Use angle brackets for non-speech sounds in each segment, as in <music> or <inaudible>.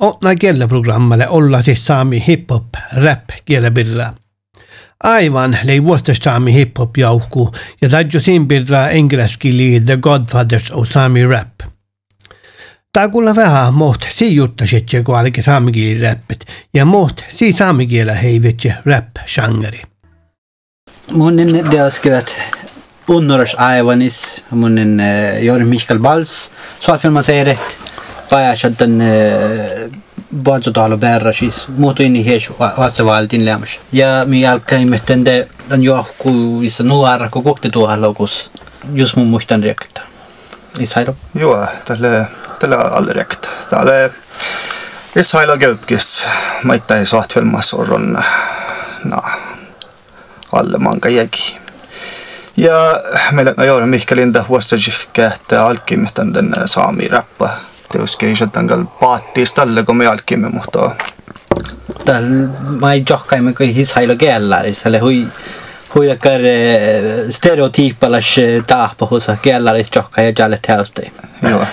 otna kieleprogrammalle olla siis saami hip-hop, rap kielebirra. Aivan lei vuostastaami hip-hop jauhku ja tädjo siin birra englanskili The Godfathers of Sami Rap. Tää kuulla vähän moht si jutta sitten kun alki saamikieli rappit ja moht si saamikielä heivitse rap-shangeri. Mun en teaskelet unnoras aivanis, mun en Jori Mikael Bals, طايع شدن بوانزو طالو بير رشيس موتو إني هيش واسا والدين لامش يا ميال كاي مهتن ده أن يوافقو يسنو عرقو قوكت دو هالوغوس يسمو مهتن ريكتا إسايرو يوا تلا تلا على ريكتا تلا Israel kööpkis, ma ei tea, sahtvelmas on noh, alla manga jägi. Ja meillä ei ole mihkä linda huostajifikkeet alkimehtan saami rappa. Teoski șatangal paatti stalle ko me alkimme muhto. Tal mai johkaimme ko his hailo gällari sale hui huijakar eh, stereotypalas eh, tahpa husa gällari eh, johkai ja jalle teosti. Joo.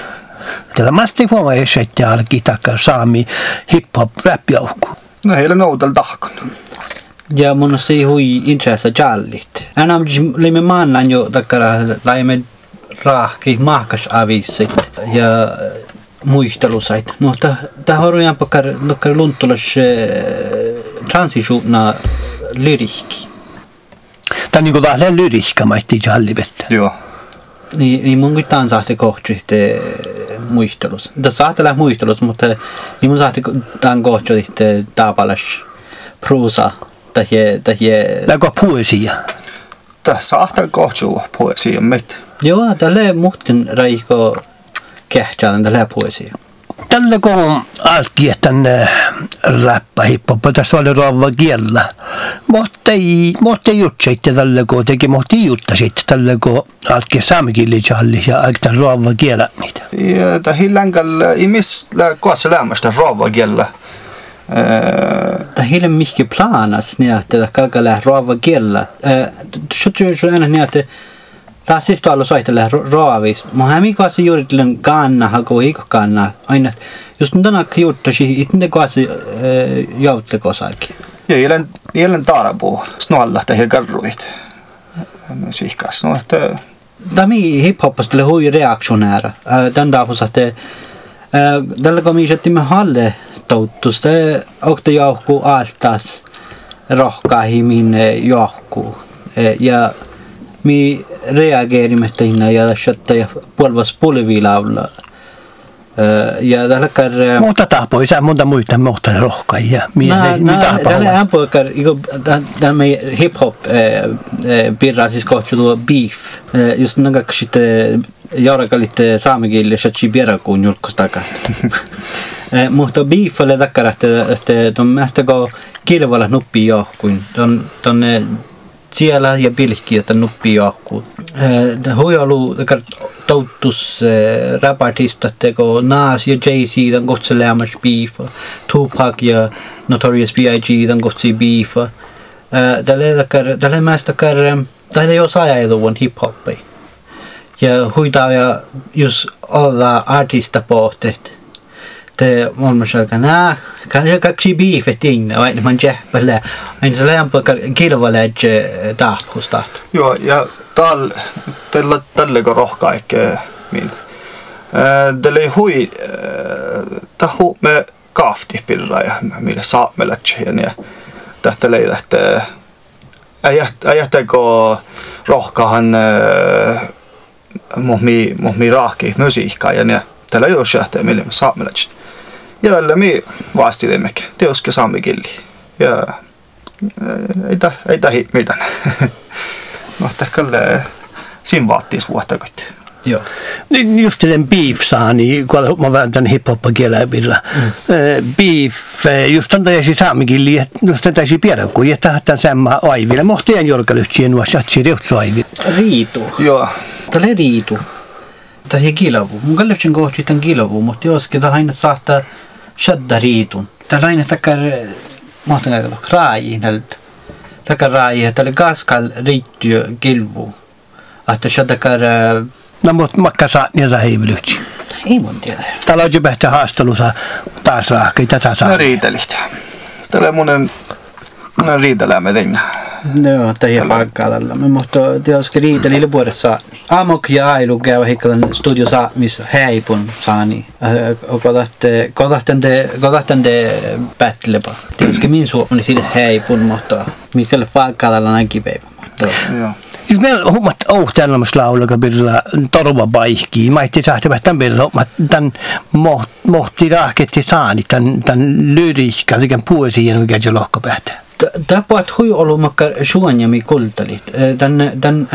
Tällä masti huomaa esettä alki takka saami hip hop rap joukku. No heillä noudal tahkon. Ja mun si hui intressa jallit. Enam limme mannan jo takkara laimme rahki mahkas avissit ja muistelusaid. No, täh, täh aru jääb, kar, kar luntulas eh, transisuuna lyrikki. Tämä niinku taas lähen lyrikka, mä ehtii jalli vettä. Joo. Niin, niin mun kyllä tämän sahti kohti eh, muistelus. Tässä sahti lähe muistelus, mutta niin mun sahti tämän kohti taapalas pruusa. Tähje, tähje... Läkö poesia? Tässä sahti kohti poesia, mitä? Joo, tälle muuten raiko kehtään tälle poesia. Tällä kun alki tänne räppä hip-hop, tässä oli rovva kiellä. Mutta ei, mutta ei jutsaitte tällä kun teki, mutta ei juttasitte tällä kun alki saamikieli jalli ja alki tämän rovva kiellä niitä. ja hillangal imis la koassa lämmästä rova kiellä Det hela mycket planas ni att det kan lära rava gilla. Så tror jag att tahtsis olla soitella raavis. Mä hämi kanssa juurittelen kanna hako eikö kanna. Aina just tänä juttu si itne kanssa äh, joutte kosakin. Ja ilen ilen tarapuu. Snolla tai garruit. No sihkas no että Dami hip hopastele hui reaktionära. Äh, Den där hos att äh, tällä kun minä jätin halle touttus, te okte johku altas rohkaihin johku. Ja mi reageerimme teinä ja shatta ja puolvas pulvilaavla. Ja tällä kar Mutta taapoi, sä monta muita ja Nää, nää, tällä poikar, tämä hip-hop pirra siis kohtu tuo beef. Just nämä sitten jaurakalit saamikielellä shatsi bierakuun julkustaka. Mutta beef oli takkara, että, tuon mästä kun kilvalla nuppi johkuin. Tuon, tuon siellä ja pilkki, että nuppi johkuun. Hui ollut touttus rapartista, teko Nas ja Jay-Z tämän kohtseleamas beef. Tupac ja Notorious B.I.G. tämän beef. Tällä takkar, tällä mästä takkar, tällä ei ole saajailuvan hip-hoppi. Ja huitaa ja jos olla artista pohtet. Te on aika nää, kan se kaksi biifet inne, vai man jähpällä. Aina se lämpö kilvaledge tahkustaht. joo ja tal tällä tällä kun rohkaa eikä min tällä hui tahu me kaafti pirra ja millä saamelat ja ne tästä leidätte äjättäkö rohkahan mohmi mohmi rahki musiikkaa ja ne ei ole shahtaa millä me saamelat ja tällä me vastilemmekin teoske saamikilli ja ei ta ei tahi mitään <laughs> no tällä siinä vaattis vuotta koitti Joo. Niin just den beef saa, niin kun mä vääntän hip-hoppa kielellä. Mm. Beef, just on täysin saamikin, just on täysin pierakku, ja tähän semma aiville. Mohtien jorkalyhtsien nuo shatsi reutsu aivi. Riitu. joo Tällä riitu. Tämä ei kilavu. Mun kallefsin kohti tämän kilavu, mutta joskin tämä aina saattaa shadda riitun. Tällä aina takkar, mahtan kaikilla, raaji tältä. Takkar raaji, tällä gaskal riittyy kilvu. Että shadda kar, No, mutta makka saa niitä heivilyhtsi. ei mun tiedä. Täällä on jo pähtä haastelussa. taas rahka, tätä saa. Ne riitelit. Monen riiteläämme tein. Joo, tämä on vaikka tällä. Me mohto tietysti riitelille vuodessa. Amok ja ailu käy hikkalan studio saa, missä häipun saani. Kodahten de, kodahten de battlepa. Tietysti min suomi sille häipun, mutta mikä vaikka tällä näinkin päivä. Joo. Siis meillä hommat oh tällainen laulaga birra torva paikki. Mä ehti sahti vähän birra hommat tän mohti rahketti saani tän tän lyriikka sekä puosien mikä se lohko hui ollut makka suonja mi kultalit. Tän tän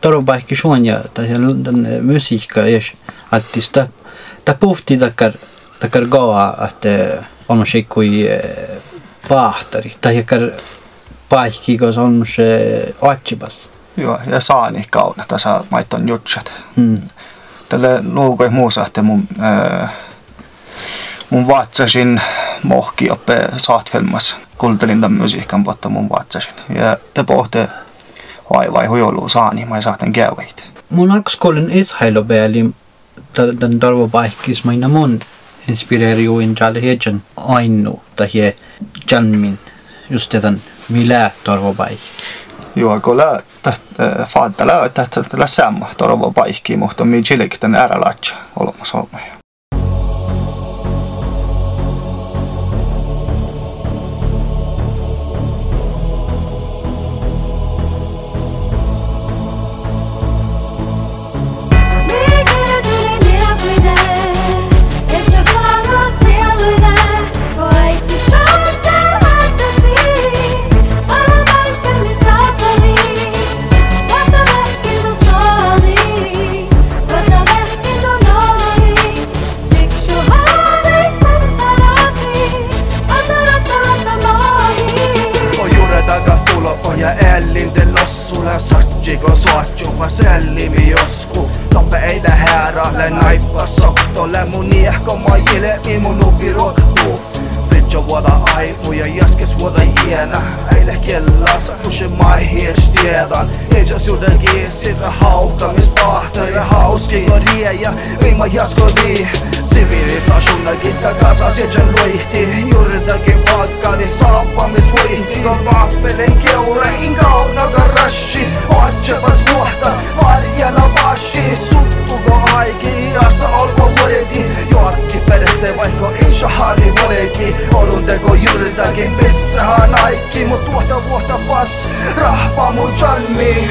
torva paikki suonja tai tän musiikka jes attista. Ta puhti takkar takkar goa att on se kui pahtari tai jakar paikki kun on se atsibas. Joo, ja saani kauna, tässä maiton jutsat. Mm. Tälle nuukoi muusahte mun, äh, mun vatsasin mohki oppe saatfilmas. Kuuntelin tämän musiikan, mutta mun vatsasin. Ja te pohte vaivai huijolu saani, mä saaten käydä. Mun akskolen ishailu pääli tämän tarvopaikis maina mun inspireeriuin jalle heidän ainu tai janmin just tämän millä tarvopaikki. Joo, kun lää, faadta lää, että tällä samma torvo paikki, mutta mi chilik tän ära latcha olemassa olemme. Jile mi mun nupi ruoktuu Fritjo vuoda aimu ja jaskes vuoda jiena Eile kellassa kushe mai hies tiedan Eja suda giisira hauka mis pahtori hauski go riejä. Viima jasko vii Sivilisaationa gitta kasa sieltä luihti Juuridakin vakkani saappa mis huihti. Kun vappelen keura in kauna rashi. Otsepas vuotta varjella vashi Suttuko aiki asa olko vuodeti Perhte vaikka insha hali voleti Odun teko juuridakin pissahan aikki Mut tuota vuotta pas rahpa mun janmi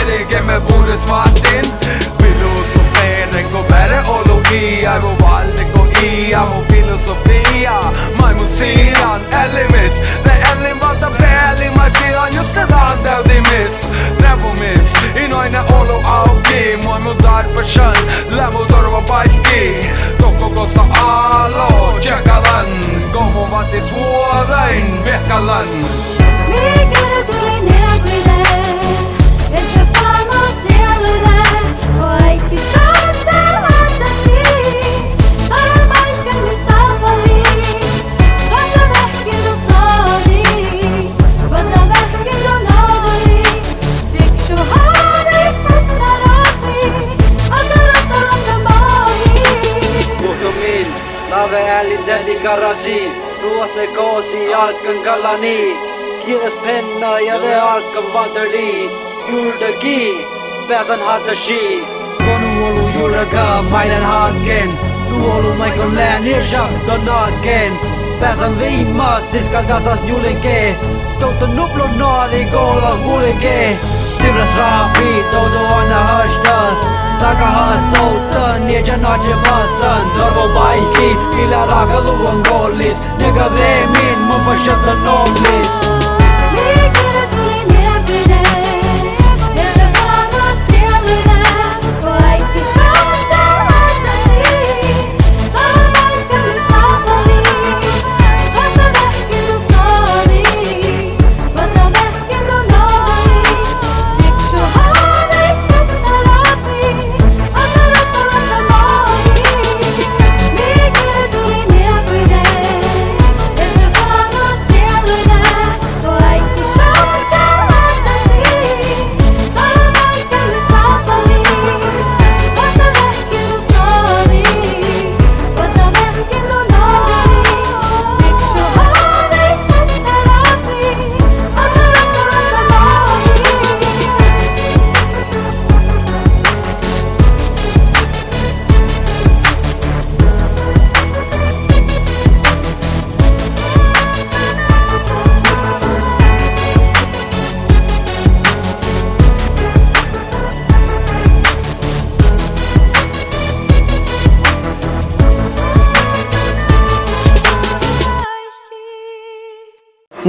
Serege me buures Martin Filosofeerin kui mereologia Mu valde kui ia mu filosofia Ma ei mul siian älimis Ne älin valta peali Ma siian just tätä on täytimis Neuvomis Inoinen olo auki Mua mun tarpeeshan Lämu torva paikki Tokko kossa alo Tjekalan Komu vatis vuodain Vehkalan Mikä tuli neakuiden Shqipëris Thua se ka si arkën kalani Kjes penna edhe arkën vatëri Jurë të ki, beben hatë shi Konu olu jurë ka majlen haken Du olu majkon len, një shak të naken Pesën vim mas, si s'ka kasas njullin ke. Tok të nuplu në adhi gollë dhe vullin ke. Si vres rapi, to do anë Ta ka hën të të një gjëna që pasën. Dorvo bajki, ila rakëllu në golis. Një gëdhemin më fëshët të në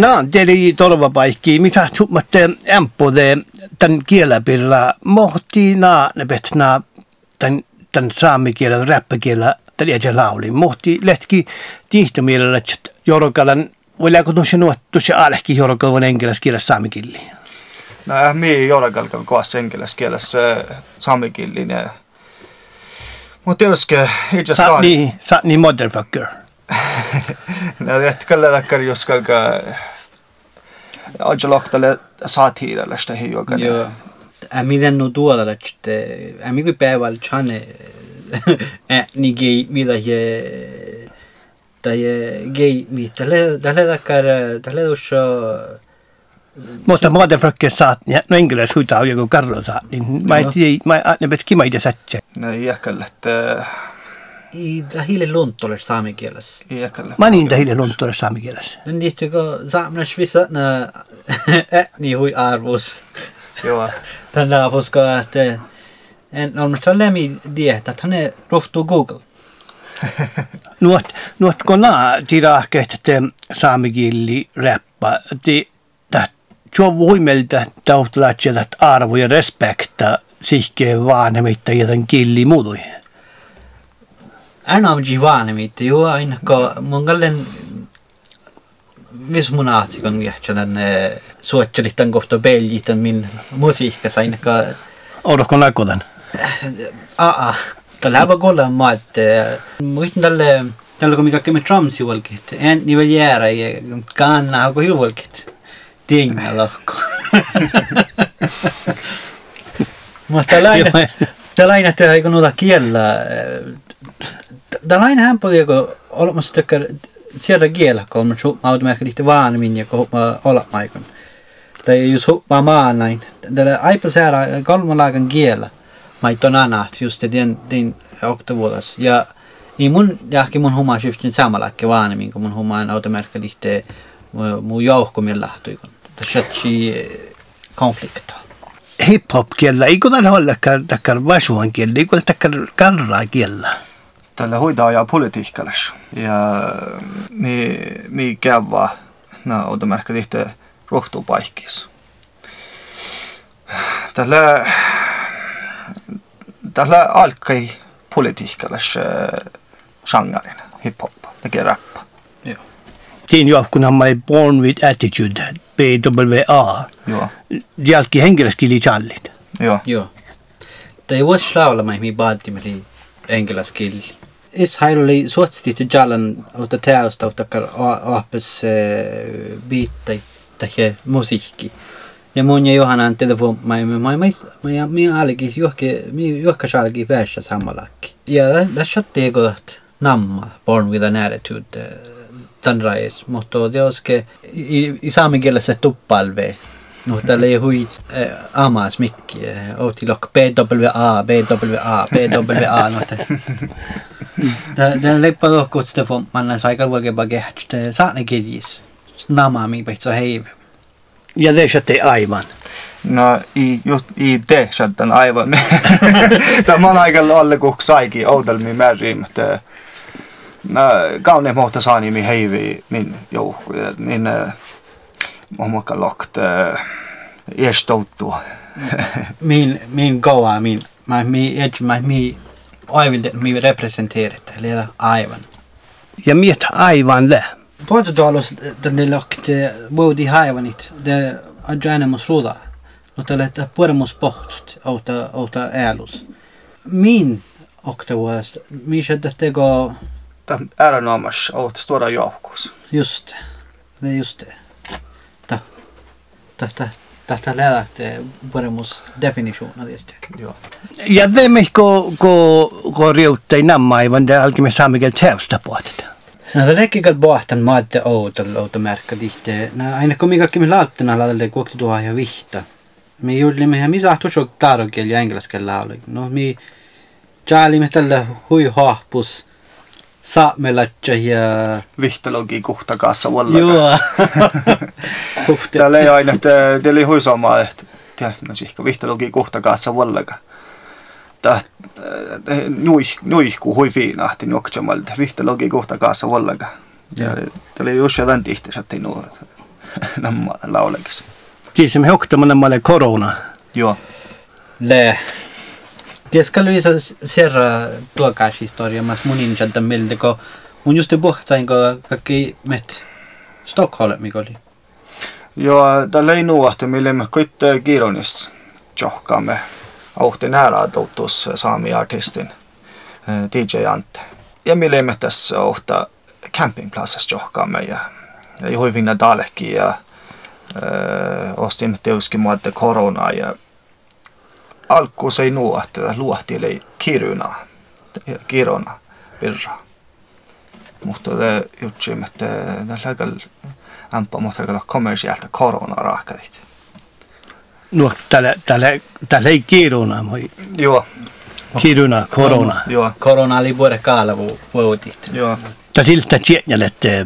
No, teli torvapaikki, mitä summatte ämpode tämän kielapirra mohti naa ne betnaa tämän, tämän saamikielä, räppäkielä, tämän jäsen lauli. Mohti letki tihtomielellä, että jorokalan, voidaanko tuossa nuottu se alehki jorokalan englanniskielessä saamikilli? No mi jorakalkan koas englanniskielessä saamikillinen. Mutta joskin itse Sa, saa... niin, sa, niin motherfucker. <laughs> No jätkällä takkar jos kalka... Ajaloktalle saatiiralla sitä hiukan. Joo. Ämi dennu tuolla, että ämi kui päivällä chane ni gay mitä je tai gay mitä tälle tälle takkar tälle tuossa Mutta motherfucker saat, ja no englanniski huitaa joku karro saa, niin mä ei Joo. tiedä, mä ne betki mä itse sätsä. No jätkällä, että... i tähille lontolle saamikielessä. Jätkällä. Mä niin tähille lonttuudessa saamikielessä. Den liittyykö saamna svissa na <laughs> niin hui arvos. Joo. Tällä koska että en on salemi die, että hän rohtuu Google. Nuot, nuot kun naa tirahkeet te saamikilli räppa, ti tä jo voimelta tautlaatselat arvo ja respekta sihke vanhemmitta ja tämän killi muutui. Än av jivanimit, jo aina ko mongallen vis mun aatsikon jähtsälän suottelitan kohta beljitan min musiikkas aina ko Oudokko nakodan? aa. Tällä hävä kolla mä että muistin tälle tällä kun mikä kemme tramsi volkit. En ni väl göra i kanna ha ko volkit. Tinga lohko. Mutta tällä aina tällä aina ei kun noita kiellä Tällä aina hän paljon kun olemassa tykkää siellä kiellä kun mä lite vanmin ja kun mä olla maikon. Tai jos mä maan näin. Tällä aipa säällä kolmanlaagan kiellä. Mä ei ton anat just den den oktavuodas. Ja i mun jahki mun humma syftin samalakki vanmin kun mun humma on automerkki lite mun jouhkomilla lähtui kun. Tässä konflikta. Hip-hop kiellä, ei kun olla takkar vasuan kiellä, ei kun takkar karraa kiellä. talehoida ja politiikkalais. Ja me, me käydä, no otamme ehkä tehty rohtupaikkiis. Tällä, tällä alkoi politiikkalais äh, genren, hiphop, tekee rappa. Joo. Tein johkuna My Born With Attitude, BWA. Joo. Jälki henkilöskili challit. Joo. Joo. Te ei voi laulama, mihin vaatimme enkelä skilli. Hailuli suotsti te jalan ota teosta ota kar aapes biitai tai musiikki. Ja mun ja Johanan telefon mai mai mai mai mai mi alki johke mi johka salki vässä samalakki. Ja tässä tegot namma born with an attitude tän rais, mutta teoske i, i saamikielessä tuppalve. No tällä ei hui äh, amas mikki. Oti lok BWA, BWA, BWA. No Tämä <laughs> leppa lohkut sitä for manna saika vuoke bagehte saane kirjis. Nama mi peitsa heiv. Ja det är aivan. No, i, just i det sätten aivan. <laughs> Tämä on aika lailla kuin saikin oudelmi määrin, mutta mä kauneen mohta saani mi heivi min joukku, niin muokka lokt estouttua. <laughs> Min, min goa, min, mä mi, edge, mä mi, aivan, mi representeerit, eli aivan. Ja miet aivan le. Puhututalus tänne lokte vuodi haivanit, det adjäänemus ruuda. No tälle, että puremus pohtut, auta, auta äälus. Min oktavuudesta, missä teko Tämä ääränomas oot stora joukkuus. just, det är just det. Ta, ta, ta, ta, ta lähte puremus definition av det. Joo. Ja teemme ko, ko, riuttei nämä aivan, det alkimme saamikel täystä puhutet. No det räcker att båten matte outolle outomärkka dihte. No aina kun mikä kimi lauttuna lalle kuokti tuo ja vihta. Me juhli me mi sahtu sok tarokel ja englanniskel laulu. No mi jaali me tällä hui hahpus saamelatja ja Vihtalogi kanssa vallaga. joo. <laughs> Täällä ei aina, teillä ei huisomaa, että no sihka vihtalogi kanssa vallaga. Tää nuih, nuihku hui fiinahti nokjamalta vihtalogi vallaga. Ja täällä ei just jotain tihti, että nuo <laughs> nämä laulekis. Siis me hoktamme nämä korona. Joo. Le. Ties că lui să serra tu ca și istoria mas munin chan tamel de că un juste buh tain că că că met Stockholm migoli. Ja tällä nuohte mille me kuitte eh, kiironis johkamme auhtin ära toutus saami artistin eh, DJ Ante. Ja mille me tässä ohta campingplatsas johkamme ja ja hyvin dalekki ja eh, öö, ostimme tietysti muodte koronaa ja alku se ei nuohti, luohti eli kiruna, kirona virra. Mutta det jutsi, että det lägger ämpä, mutta kyllä kommersiaalta korona raakkarit. No, tällä, tällä, tällä ei kiruna, moi. Joo, Kiruna, korona. joo, Korona oli vuode kaalavu vuodit. joo. Tämä siltä tjennälle, että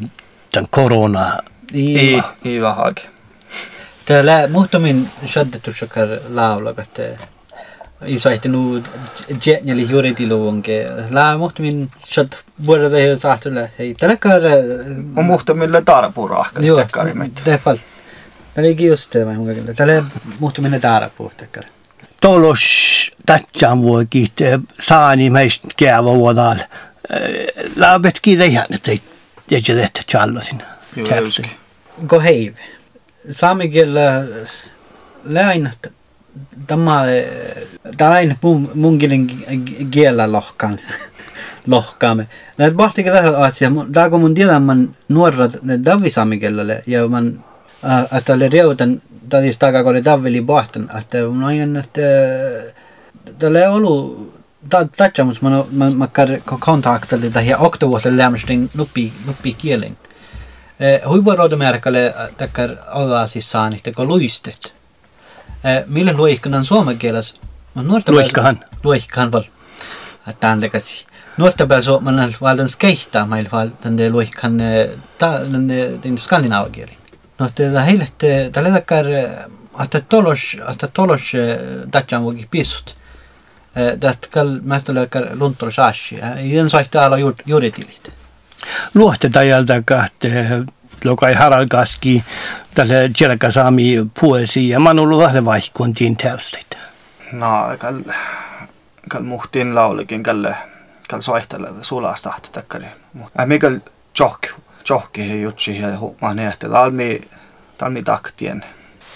tämän korona. Ei, ei vähäkin. Täällä muhtumin shaddetushakar laulakat. Isoihti nu jetnjali juuritiluvunke. Lää muhtumin shad vuodella ei sahtulle. Hei, tällä kar... On muhta millä tarpuu raakkarit Joo, tekkarimit. defal. Täällä ei just tämä mun kakille. Täällä muhtumin taara puhtekar. Tolos tätsään voi kiittää saani meistä käyvä vuodal. Laabet kiittää ihan, että ei tiedä, että challosin. Gå heiv. Saamikielä läin tämä tämä mun mun kielen kielä lohkan <laughs> lohkaamme. Näet bahtikin tähän asia. Tää kun mun tiedän man nuorat ne davi saamikielelle ja man että oli reutan tadis taga kun davveli bahtan että mun aina että tällä ei ollut tatsamus man man makkar kontaktalle tähän oktovuoteen lämstin nuppi nuppi kielen. Huipurodomärkälle takkar olla siis saanit, kun luistet. Eh, mille loihkana on soome keeles? Luihkahan. Luihkahan, val. Ah, Tämän lekäsi. Nuorten päällä suomalainen valdan skeihtaa, meillä valdan luihkan skandinaava kieli. No, tämä heille, tällä takar, että eh, tolos, että tolos eh, tatjan voikin pissut. Tätä kall mästä löykär luntolos aasi. Ien saihtaa ala juuritilit. Luohtetajältä kahte lokai haralkaski tälle jelkasaami puolesi ja oon ollut lähde vaihkuun tiin täyslit. No, kall, kall muhtiin laulikin, kalle, kall soihtele sulasta tekkari. Äh, mikä johk, johki jutsi ja mä nähtä, talmi, talmi taktien,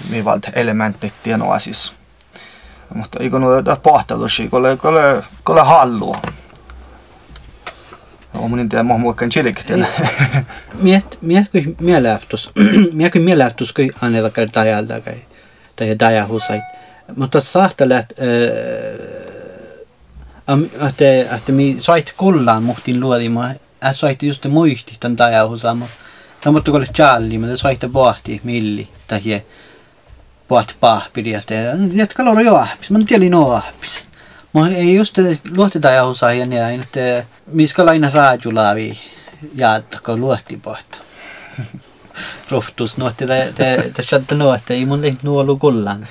mi valt elementit tienoa. Mutta eikö nuo pahtelusi, kolle, kolle, kolle hallu. On mun tiedä, mä muokkaan chilikten. <laughs> Miet, miekö mielähtus, <clears throat> miekö mielähtus, kun annella kai tajalta kai, tai taja husait. Mutta sahta läht, että, että mi soit kullaan muhtin luodi, mä soit just muisti tämän taja husama. Tämä mutta kun challi, mutta soit pohti milli, tai poht pahpidi, että jätkä loro jo ahpis, mä tiedän no ei just luotetaan ja osaa ja näin, että miska laina raajulaavi jaatako luotti pohta. <laughs> Roftus no, että te no, että ei mun tehnyt nuolu kullan.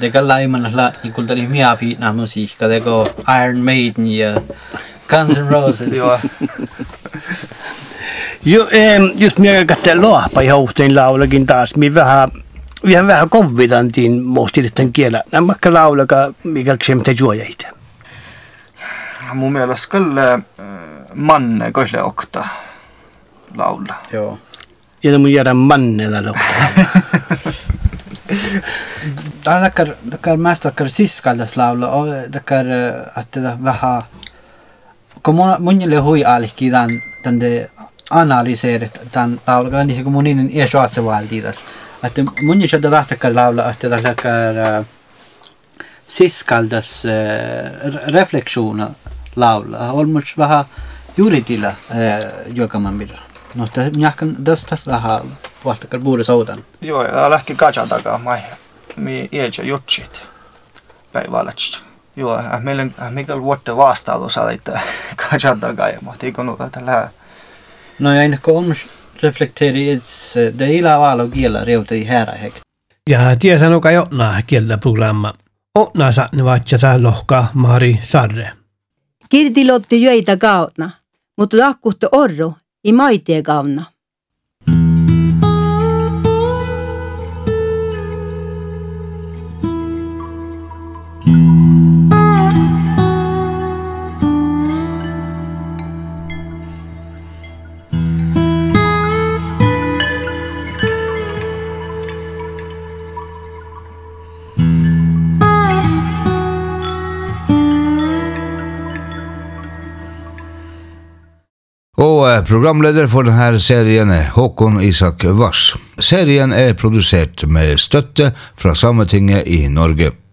Det kan laiman la i kultari miafi na musiikka. Går Iron Maiden ja Guns N' Roses. Joo, Jo, em, just minä katsoin lohpa ja houhteen laulakin taas, minä vähän, vähän, vähän konvidantiin muhtilisten kielä. Nämä vaikka laulaka, mikä ksemte juojaita. mun mielestä kyllä äh, manne kohle okta laula. Joo. Ja mun jäädä mannella laulaa. <laughs> Tämä takkar mest takkar siskaldas laula, och takkar att det vähän, kun mun, munille hui alki tämän, tämän de analyseerit tämän laula, kan niin kuin mun niin ei saa et mõni seda tahtakal laula, et ta tahtakal eh, siskaldas eh, refleksioona laula, olmus vähän juridilla eh, jokaman millä. No, tämä jahkan tästä vähän vahtakal puhuta soudan. Joo, ja lähti kajan takaa, mai. Mi iäjä jutsit päivällä. Joo, meillä on mikä vuotta vastaavus, että <laughs> kajan takaa ja mahti kun tällä. No ja ennen kuin on reflekterades de ilavalo kiela reutai härähek. Ja tiesän oka jotna kieltä programma. Otna saatne vatsasa lohka Mari Sarre. Kirdi lotti jöitä kautna, mutta lahkuhto orru i maitie kauna. Og programleder for denne serien er Håkon Isak Vars. Serien er produsert med støtte fra Sametinget i Norge.